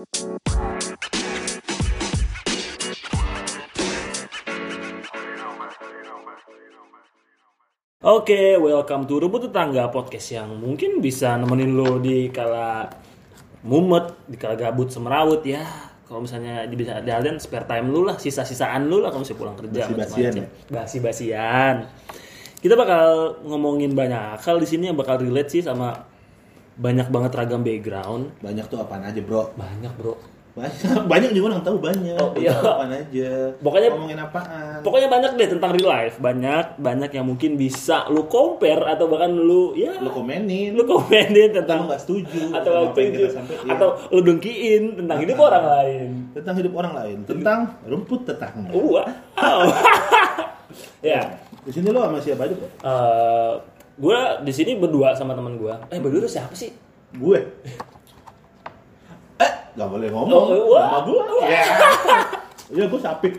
Oke, welcome to Rebut Tetangga podcast yang mungkin bisa nemenin lo di kala mumet, di kala gabut semerawut ya. Kalau misalnya di bisa dan spare time lu lah, sisa-sisaan lu lah kalau misalnya pulang kerja Basi-basian macam-macam. Basi-basian. Kita bakal ngomongin banyak hal di sini yang bakal relate sih sama banyak banget ragam background. Banyak tuh apaan aja bro? Banyak, Bro. Banyak, banyak juga orang tahu banyak. Oh, iya. Apaan aja? Pokoknya- ngomongin apaan? Pokoknya banyak deh tentang real life, banyak banyak yang mungkin bisa lu compare atau bahkan lu ya Lu komenin, lu komenin tentang lu nggak setuju atau apa yang atau lu dengkiin tentang hidup orang lain. tentang hidup orang lain, tentang rumput tetangga. Wow. ya, Di sini lo sama siapa aja bro? eh gue di sini berdua sama teman gue. Eh berdua tuh siapa sih? Gue. Eh, nggak boleh ngomong. Oh, wah. Nama gue. Ya. Iya, gue Sapik.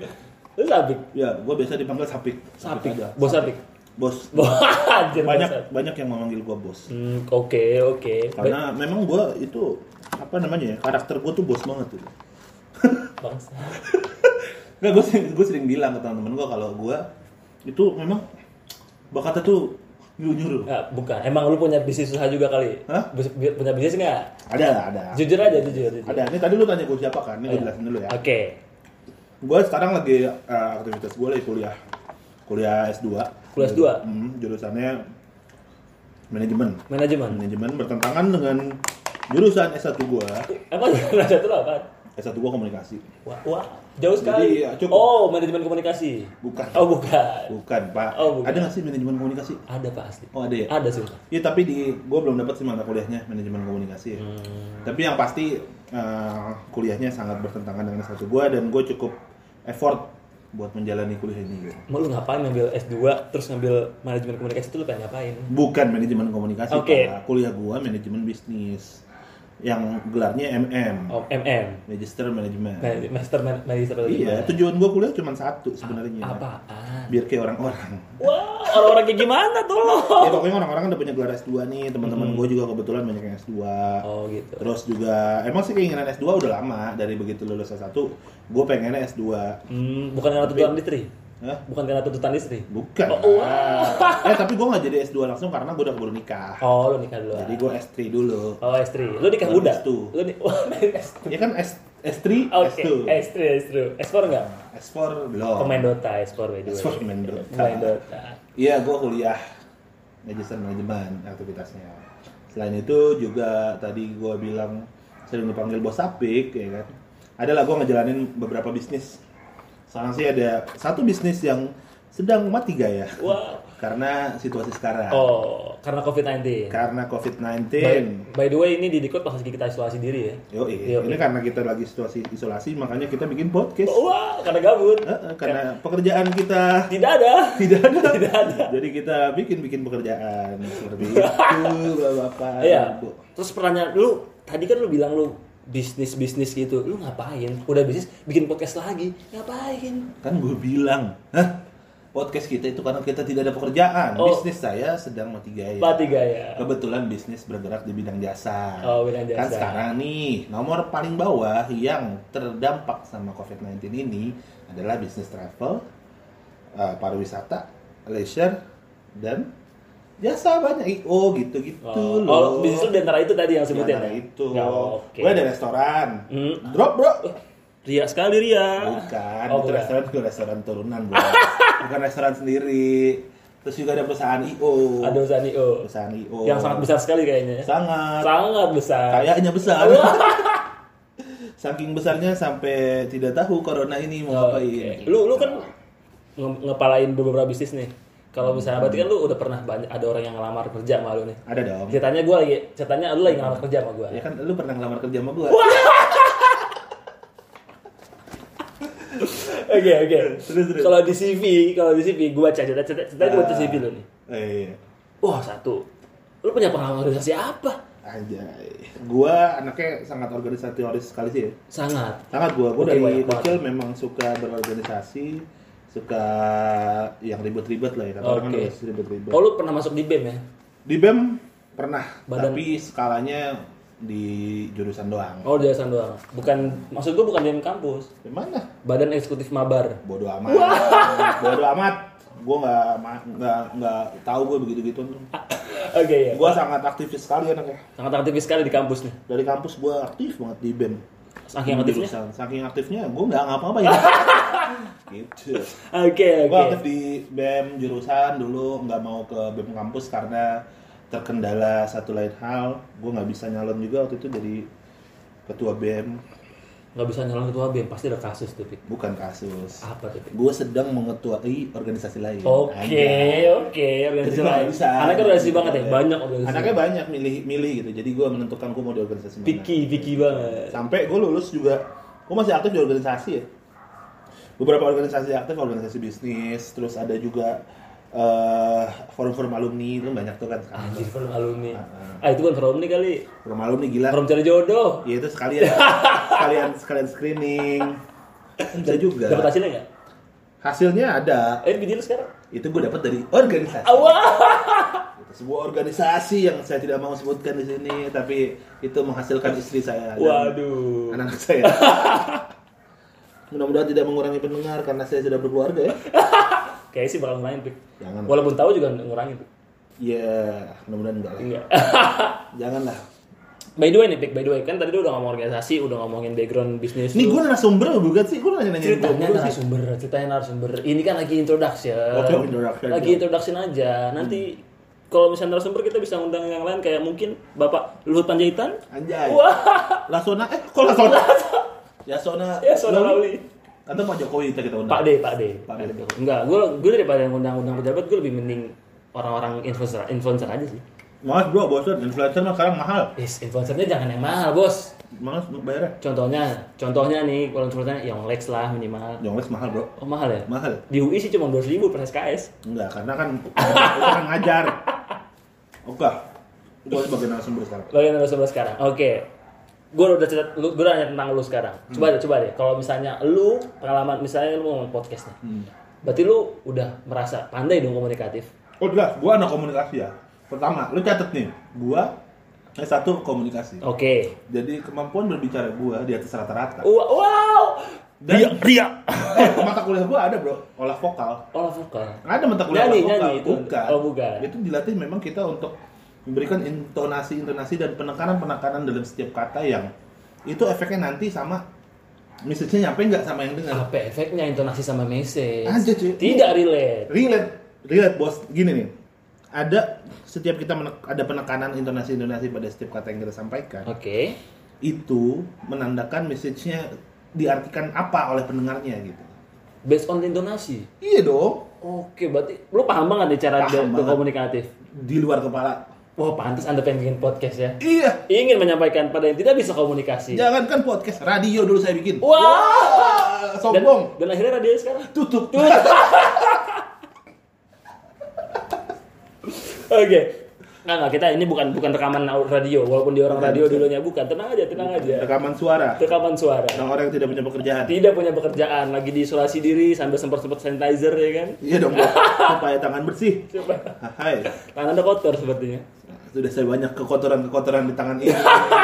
Lu Sabik. Ya, gue biasa dipanggil Sapik. Sapik. aja. Bos Sabik. Bos. Anjir, Banyak bos banyak yang memanggil gue bos. Hmm, oke, oke. Karena memang gue itu apa namanya ya karakter gue tuh bos banget tuh. Bangsa. Nggak, gue sering, gue sering bilang ke teman-teman gue kalau gue itu memang bakatnya tuh nyuruh-nyuruh. Nggak, bukan. Emang lu punya bisnis usaha juga kali? Hah? Punya bisnis nggak? Ada lah, ada. Jujur aja, jujur. jujur. Ada. Ini tadi lu tanya gue siapa kan? Ini gue Iya. jelasin dulu ya. Oke. Gue sekarang lagi eh, aktivitas gue lagi kuliah. Kuliah S2. Kuliah S2? Hmm, jurusannya manajemen. Manajemen. Manajemen bertentangan dengan jurusan S1 gue. Ada satu lah kan? S1 gue komunikasi. Wah, wah, jauh sekali. Jadi, ya, cukup. Oh, manajemen komunikasi. Bukan. Oh, bukan. Bukan, Pak. Oh, bukan. Ada nggak sih manajemen komunikasi? Ada pasti. Oh, ada ya? Ada sih. Iya tapi di gue belum dapat sih mata kuliahnya manajemen komunikasi. ya. Hmm. Tapi yang pasti eh, kuliahnya sangat bertentangan dengan satu gue dan gue cukup effort buat menjalani kuliah ini. gitu. Mau lu ngapain ngambil S2 terus ngambil manajemen komunikasi itu lu pengen ngapain? Bukan manajemen komunikasi, Oke. Pak. Kuliah gue manajemen bisnis yang gelarnya MM, Oh, MM. Magister Management. Man- Master man- Magister Iya, tujuan gue kuliah cuma satu sebenarnya. Apaan? Biar kayak orang-orang. Wah, orang-orang kayak gimana tuh lo? ya pokoknya orang-orang kan udah punya gelar S2 nih, teman-teman gue juga kebetulan banyak yang S2. Oh, gitu. Terus juga emang sih keinginan S2 udah lama dari begitu lulus S1 gue pengennya S2. Hmm, bukan karena tuntutan istri. Hah? Bukan karena tuntutan istri. Bukan. Oh, lah. eh tapi gue nggak jadi S2 langsung karena gue udah keburu nikah. Oh, lu nikah dulu. Jadi gue S3 dulu. Oh, S3. Lu nikah Baru muda? S2. Lu S3. Ya kan S S3, Oke, S2. S3, S3. S4 enggak? S4 belum. Pemain Dota, S4 by the way. S4 pemain Dota. Pemain Dota. Iya, gue kuliah magister manajemen aktivitasnya. Selain itu juga tadi gue bilang sering dipanggil bos apik, ya kan. Adalah gue ngejalanin beberapa bisnis. Sekarang sih ada satu bisnis yang sedang mati gaya Wah. karena situasi sekarang. Oh, karena COVID-19. Karena COVID-19. By, by the way, ini di Dikot pas lagi kita isolasi diri ya. Yo, Yoi. ini karena kita lagi situasi isolasi, makanya kita bikin podcast. Wah, karena gabut. Eh, eh, karena pekerjaan kita Tidak ada. tidak ada. Tidak ada. Jadi kita bikin-bikin pekerjaan seperti itu, Bapak. Iya. Terus pertanyaan lu, tadi kan lu bilang lu bisnis bisnis gitu, lu ngapain? Udah bisnis, bikin podcast lagi, ngapain? Kan gue bilang, hah? Podcast kita itu karena kita tidak ada pekerjaan. Oh. Bisnis saya sedang mati gaya. Mati gaya. Kebetulan bisnis bergerak di bidang jasa. Oh, bidang Kan jasa. sekarang nih, nomor paling bawah yang terdampak sama COVID-19 ini adalah bisnis travel, eh, pariwisata, leisure, dan jasa banyak IO gitu-gitu Oh, oh, loh. bisnis lu di antara itu tadi yang sebutin ya? itu. Ya, oke. Gue ada restoran. Hmm. Drop, Bro. Ria sekali Ria. Bukan, Oh, itu bukan. restoran itu restoran turunan, Bro. Bukan restoran sendiri. Terus juga ada perusahaan IO. Ada usaha IO. perusahaan IO. Yang sangat besar sekali kayaknya. ya. Sangat. Sangat besar. Kayaknya besar. Saking besarnya sampai tidak tahu corona ini mau Oke. ngapain. Lu lu kan nge- ngepalain beberapa bisnis nih. Kalau misalnya berarti kan lu udah pernah banyak ada orang yang ngelamar kerja sama lu nih. Ada dong. Ceritanya gue lagi, ceritanya lu lagi ngelamar kerja sama gue. Ya kan lu pernah ngelamar kerja sama gua. Oke oke. Kalau di CV, kalau di CV gue baca cerita cerita cerita gue baca CV lu nih. Eh, iya. Wah satu. Lu punya pengalaman organisasi apa? Anjay. Gua anaknya sangat organisatoris sekali sih ya. Sangat. Sangat gua. Gua dari kecil memang suka berorganisasi, suka yang ribet-ribet lah ya. Kata orang kan ribet-ribet. Oh lu pernah masuk di BEM ya? Di BEM pernah, Badan- tapi skalanya di jurusan doang. Oh, jelasan doang. Bukan maksud gua bukan di kampus. Di mana? Badan Eksekutif Mabar. Bodoh amat. Bodoh amat. Gue nggak nggak nggak tahu gue begitu gitu. Oke ya. Gue sangat aktivis sekali anaknya. Sangat aktif sekali di kampus nih. Dari kampus gue aktif banget di BEM. Saking Di aktifnya. jurusan. Saking aktifnya gue nggak ngapa-ngapain. gitu. Oke, Gue oke. aktif di BEM jurusan dulu nggak mau ke BEM kampus karena terkendala satu lain hal. Gue nggak bisa nyalon juga waktu itu jadi ketua BEM. Nggak bisa nyalon ketua BEM, pasti ada kasus tuh, Pik. Bukan kasus. Apa tuh? Gue sedang mengetuai organisasi lain. Oke, oke. Organisasi Jadi nggak lain. bisa. Anaknya organisasi banget ya, banyak organisasi. Anaknya banyak milih milih gitu. Jadi gue menentukan gue mau di organisasi mana. Picky, picky banget. Sampai gue lulus juga, gue masih aktif di organisasi ya. Beberapa organisasi aktif, organisasi bisnis, terus ada juga eh, forum-forum alumni itu banyak tuh kan sekarang. Anjir, forum alumni. Ah, Ah, itu kan forum nih kali. Forum alumni gila. Forum cari jodoh. Ya itu sekalian, sekalian sekalian screening. Bisa juga. Dapat hasilnya nggak? Hasilnya ada. Eh, video lu sekarang. Itu gue dapat dari organisasi. Awah. Itu sebuah organisasi yang saya tidak mau sebutkan di sini, tapi itu menghasilkan istri saya Waduh. anak-anak saya. Mudah-mudahan tidak mengurangi pendengar karena saya sudah berkeluarga ya. Kayaknya sih bakal ngurangin, Pik. Jangan. Walaupun tahu juga ngurangin, Pik. Ya, mudah-mudahan enggak lah. Enggak. Janganlah. by the way nih, Pik. By the way, kan tadi udah ngomong organisasi, udah ngomongin background bisnis. Ini lu. gue narasumber bukan sih? Gue nanya-nanya ceritanya narasumber, ceritanya narasumber. Ini kan lagi introduction. Oke, introduction. Lagi introduction aja. Nanti kalau misalnya narasumber kita bisa undang yang lain kayak mungkin Bapak Luhut Panjaitan. Anjay. Wah, Lasona, eh kok Lasona? Yasona. ya Sona Lauli. Atau Pak Jokowi kita kita undang. Pak D, Pak D. Pak D. Enggak, gue gue daripada ngundang-undang pejabat, gue lebih mending orang-orang influencer, influencer aja sih. Mas bro, bosan. Influencer mah sekarang mahal. Is, influencernya jangan yang mahal, bos. Mas bayarnya. Contohnya, contohnya nih, kalau influencernya yang Lex lah minimal. Jongles mahal bro. Oh mahal ya? Mahal. Di UI sih cuma 200 ribu per SKS. Enggak, karena kan kan ngajar. Oke. Gue sebagai narasumber sekarang. Yang narasumber sekarang. Oke. Gue udah cerita, lu, gue udah nanya tentang lu sekarang. Coba deh, coba deh. Kalau misalnya lu pengalaman, misalnya lu ngomong podcast nih. Hmm. Berarti lu udah merasa pandai dong komunikatif. Oh jelas, gue anak komunikasi ya. Pertama, lu catet nih, gue S1 komunikasi. Oke. Jadi kemampuan berbicara gue di atas rata-rata. Wow. Dan ria. Eh, mata kuliah gue ada bro, olah vokal. Olah vokal. Ada mata kuliah Nyanyi, olah vokal. nyanyi itu. Bukan. Oh, bukan. Itu dilatih memang kita untuk memberikan intonasi-intonasi dan penekanan-penekanan dalam setiap kata yang itu efeknya nanti sama message-nya nyampe nggak sama yang dengar. Apa efeknya intonasi sama message? Aja, cuy. Tidak relate. relate relate bos gini nih ada setiap kita menek- ada penekanan intonasi-intonasi pada setiap kata yang kita sampaikan Oke. itu menandakan message-nya diartikan apa oleh pendengarnya gitu Based on intonasi. iya dong Oke, berarti lu paham banget nih cara Paham berkomunikatif. di luar kepala Wah, pantas Anda pengen bikin podcast ya. iya Ingin menyampaikan pada yang tidak bisa komunikasi. jangankan podcast radio dulu saya bikin Wah. Wah, Dan, sombong dan akhirnya radio sekarang. tutup Oke. Nggak, nggak, kita ini bukan bukan rekaman radio, walaupun dia orang radio dulunya bukan. Tenang aja, tenang aja. rekaman suara Rekaman suara. orang-orang yang tidak punya pekerjaan Tidak punya pekerjaan, lagi diisolasi diri sambil semprot-semprot sanitizer ya kan. iya dong supaya tangan bersih Coba. hai Tangan Anda kotor sepertinya. Sudah saya banyak kekotoran-kekotoran di tangan ini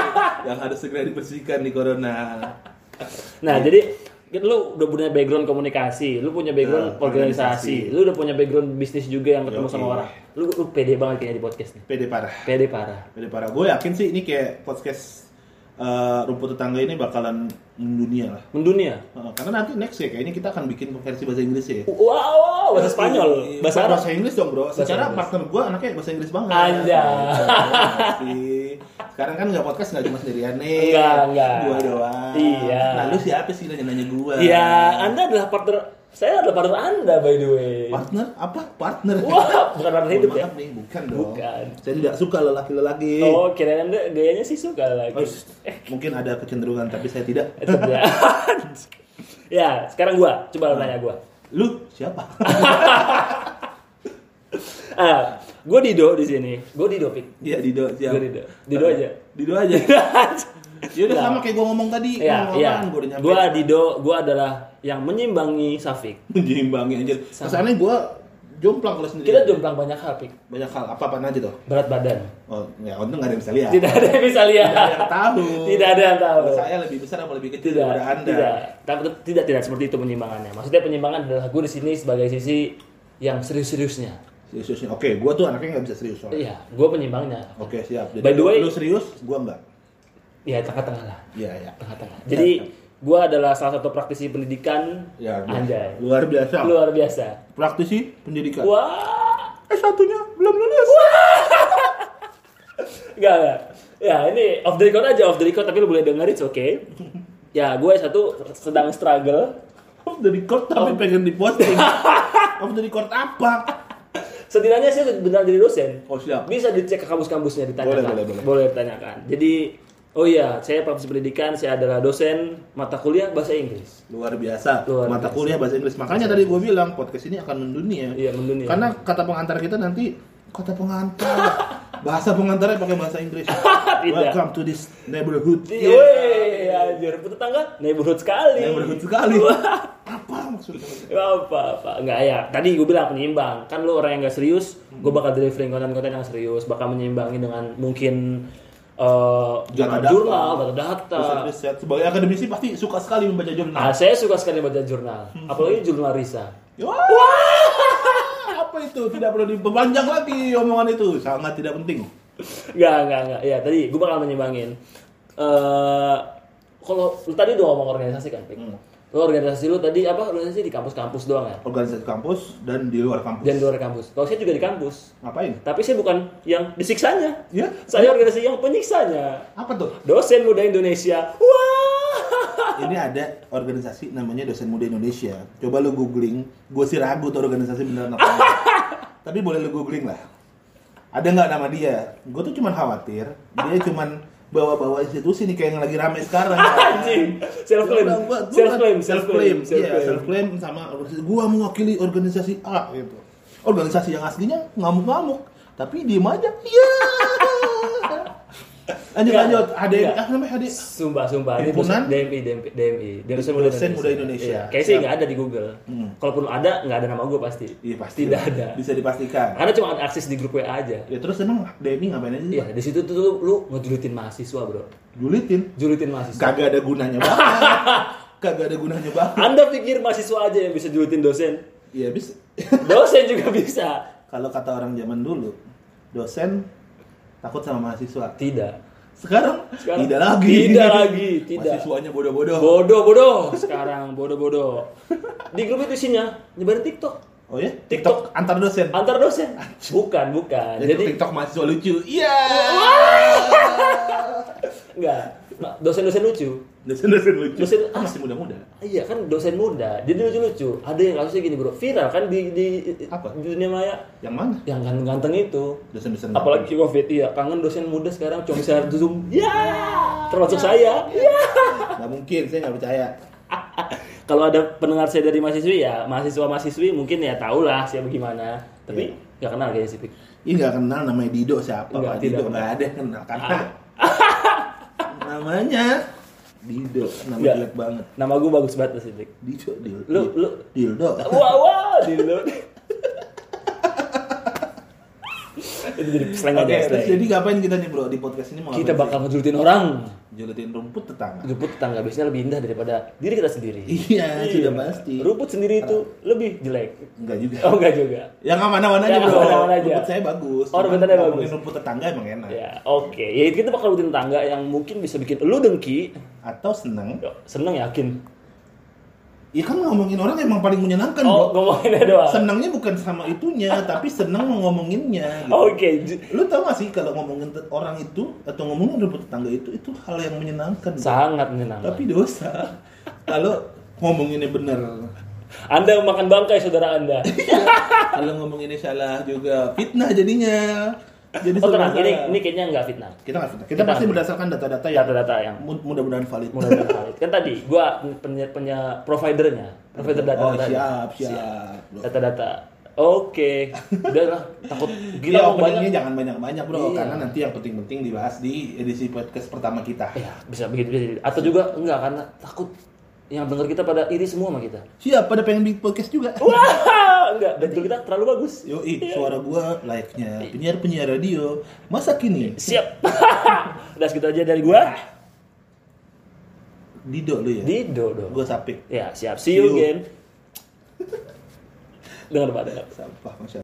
yang harus segera dibersihkan di corona. Nah, jadi lu udah punya background komunikasi, lu punya background Nah, organisasi, organisasi. lu udah punya background bisnis juga yang ketemu Oke. sama orang. Lu, lu pede banget kayaknya di podcast nih. Pede parah. Pede parah. Pede parah. Gue yakin sih ini kayak podcast eh, rumput tetangga ini bakalan mendunia lah. Mendunia. Karena nanti next ya kayaknya kita akan bikin versi bahasa Inggris ya. Wow, wow, bahasa Spanyol, Iya, bahasa Arab. bahasa Inggris dong bro. Bahasa Secara Inggris. partner gue anaknya bahasa Inggris banget. Pasti. Sekarang kan nggak podcast nggak cuma sendirian nih. Enggak, enggak. Gue doang. Iya. Nah lu siapa sih nanya-nanya gue? Iya, Anda adalah partner, saya adalah partner Anda by the way. Partner? Apa? Partner? Wah, bukan partner hidup ya? maaf nih, bukan dong. Bukan. Saya tidak suka lelaki-lelaki. Oh, kirain Anda gayanya sih suka lagi. Oh, mungkin ada kecenderungan tapi saya tidak. Tidak. ya, sekarang gua, coba lu nanya gua. Lu siapa? Ah, gua Dido di sini. Gua Dido, Pik. Iya Dido siapa? Gua Dido. Dido aja. Dido aja. Ya udah sama kayak gua ngomong tadi. Iya, Ngomong iya. udah nyampe. Gua Dido, gua adalah yang menyimbangi Safik. menyeimbangi anjir. Kesannya gua jomplang kalau sendiri. Kita jomplang banyak hal, Pik. Banyak hal. Apa apa aja tuh? Berat badan. Oh, ya untung nggak ada yang bisa lihat. Tidak ada yang bisa lihat. Tidak ada yang tahu. Tidak ada yang tahu. Saya lebih besar apa lebih kecil Tidak, daripada anda? tidak. Tapi tidak tidak seperti itu penyimbangannya. Maksudnya penyimbangan adalah gue di sini sebagai sisi yang serius-seriusnya. Seriusnya. Oke, gua tuh anaknya nggak bisa serius soalnya. Iya, gue penyimbangnya. Oke, siap. Jadi By the way- lu serius, gua enggak. Iya, tengah-tengah lah. Iya, iya. Tengah-tengah. Jadi gue adalah salah satu praktisi pendidikan Ya, Anjay. luar biasa. Luar biasa. Praktisi pendidikan. Wah, Eh satunya belum lulus. Enggak, enggak. Ya, ini off the record aja, off the record, tapi lu boleh denger, it's okay. Ya, gue satu sedang struggle. Off the record tapi pengen diposting. Off the record apa? Setidaknya saya benar jadi dosen. Oh siap. Bisa dicek ke kampus-kampusnya ditanyakan. Boleh, boleh, boleh. ditanyakan. Jadi, oh iya, saya praktisi pendidikan, saya adalah dosen mata kuliah bahasa Inggris. Luar biasa. Luar Mata biasa. kuliah bahasa Inggris. Makanya tadi gue bilang podcast ini akan mendunia. Iya, mendunia. Karena kata pengantar kita nanti kata pengantar. bahasa pengantarnya pakai bahasa Inggris. Welcome to this neighborhood. Iya, Wih, anjir, tetangga neighborhood sekali. Neighborhood sekali. apa maksudnya? Apa apa nggak ya tadi gue bilang penyimbang kan lu orang yang gak serius gue bakal delivering konten-konten yang serius bakal menyimbangi dengan mungkin eh Data-data. jurnal data-data Riset-riset. Sebagai akademisi pasti suka sekali membaca jurnal. ah saya suka sekali baca jurnal apalagi jurnal Risa Wah! Apa itu? Tidak perlu diperpanjang lagi omongan itu. Sangat tidak penting. nggak nggak nggak ya tadi gue bakal menyimbangin eh kalau tadi udah ngomong organisasi kan Pik? Hmm. Lu organisasi lu tadi apa organisasi di kampus-kampus doang ya Organisasi kampus dan di luar kampus. dan di luar kampus kalau saya juga di kampus Ngapain? tapi saya bukan yang disiksanya Ya? saya organisasi yang penyiksanya Apa tuh? dosen muda Indonesia. Wah. Ini ada organisasi namanya Dosen Muda Indonesia. Coba lu googling. Gue sih ragu tuh organisasi beneran apa. Tapi boleh lu googling lah. Ada nggak nama dia? Gue tuh cuman khawatir. Dia cuman bawa-bawa institusi nih kayak yang lagi rame sekarang. Anjing. Self claim. Self claim, self claim, self Iya, claim. self claim sama organisasi. Gua mewakili organisasi A gitu. Organisasi yang aslinya ngamuk-ngamuk, tapi diem aja. Iya. Lanjut Enggak, lanjut. Ada enggak. apa namanya? Ada Sumpah, sumpah. Ini Himpunan? dosen DMI, DMI, DMI. Dosen muda Dosen Muda Indonesia. Iya. Kayaknya sih nggak ada di Google. Hmm. Kalaupun ada, nggak ada nama gue pasti. Iya pasti. Tidak ada. Bisa dipastikan. Karena cuma ada akses di grup WA aja. Ya terus emang DMI ngapain aja sih? Iya, di situ tuh lu, lu ngejulitin mahasiswa, bro. Julitin. Julitin mahasiswa. Kagak ada gunanya banget. Kagak ada gunanya banget. Anda pikir mahasiswa aja yang bisa julitin dosen? Iya bisa. Dosen juga bisa. Kalau kata orang zaman dulu, dosen takut sama mahasiswa. Tidak. Sekarang, Sekarang tidak lagi. tidak lagi, tidak. Mahasiswanya bodoh-bodoh. Bodoh, bodoh. Sekarang bodoh-bodoh. Di grup itu isinya nyebarin TikTok. Oh ya? TikTok. antar dosen. Antar dosen. Bukan, bukan. Jadi Jadi TikTok mahasiswa lucu. Iya. enggak. Nah, Dosen-dosen lucu. Dosen-dosen lucu. Dosen- Ah, masih muda-muda. Iya kan dosen muda. Jadi lucu-lucu. Ada yang kasusnya gini, Bro. Viral kan di di, Apa? di dunia maya. Yang mana? Yang ganteng-ganteng itu. Dosen-dosen. Apalagi Covid iya, kangen dosen muda sekarang cuma bisa Zoom. Ya, termasuk saya. Ya. Nggak mungkin, saya nggak percaya. Kalau ada pendengar saya dari mahasiswi ya, mahasiswa-mahasiswi mungkin ya tahulah siapa gimana. Tapi nggak kenal kayaknya sih, Pik. Ini nggak kenal namanya Dido siapa? Nggak, Dido nggak ada kenal kan? Ah. namanya Dido, nama Nggak. jelek banget. Nama gue bagus banget sih, Pik. Dido, Dido. Lu lu Dildo. Wah, wah, dulu. Itu jadi slang aja, slang. jadi ngapain kita nih bro di podcast ini mau Kita bakal ngejulitin orang. julitin rumput tetangga. Rumput tetangga biasanya lebih indah daripada diri kita sendiri. Iya, sudah pasti. Rumput sendiri itu lebih jelek. Enggak juga. Oh, enggak juga. Yang mana-mana aja bro. aman-aman aja. Rumput saya bagus. Oh, rumput ngomongin bagus. rumput tetangga emang enak. Ya, oke. Ya kita bakal rutin tangga yang mungkin bisa bikin lu dengki. Atau seneng. Seneng yakin. Ya kan ngomongin orang emang paling menyenangkan Oh, bro. ngomonginnya doang. Senangnya bukan sama itunya, tapi seneng ngomonginnya. Gitu. Oke. j- Lu tau gak sih kalau ngomongin orang itu atau ngomongin rumput tetangga itu itu hal yang menyenangkan. bro. Sangat menyenangkan. Tapi dosa. Kalau ngomonginnya bener. Anda makan bangkai saudara Anda. Kalau ngomonginnya salah juga fitnah jadinya. Jadi Oh tenang, ini ini kayaknya nggak fitnah. kita nggak fitnah. Kita, Kita pasti berdasarkan data-data yang Data-data yang mu- mudah-mudahan valid. mudah-mudahan valid. Kan tadi gua punya punya providernya, provider data Oh, siap, siap. bro. Data-data. Oke. Udah lah, takut Gila, openingnya banyak. jangan banyak-banyak bro, Iya. karena nanti yang penting-penting dibahas di edisi podcast pertama kita. Ya, bisa begitu bisa. Atau juga enggak karena takut yang denger kita pada iri semua sama kita. Siap, pada pengen bikin podcast juga. Wow, enggak, betul kita terlalu bagus. Yoi, suara gua layaknya penyiar-penyiar radio masa kini. Siap. Udah segitu aja dari gua. Dido lu ya. Dido dong. Gua sapik. Ya, siap. See you See you. again. Dengar Pak, dengar. Sampah Masya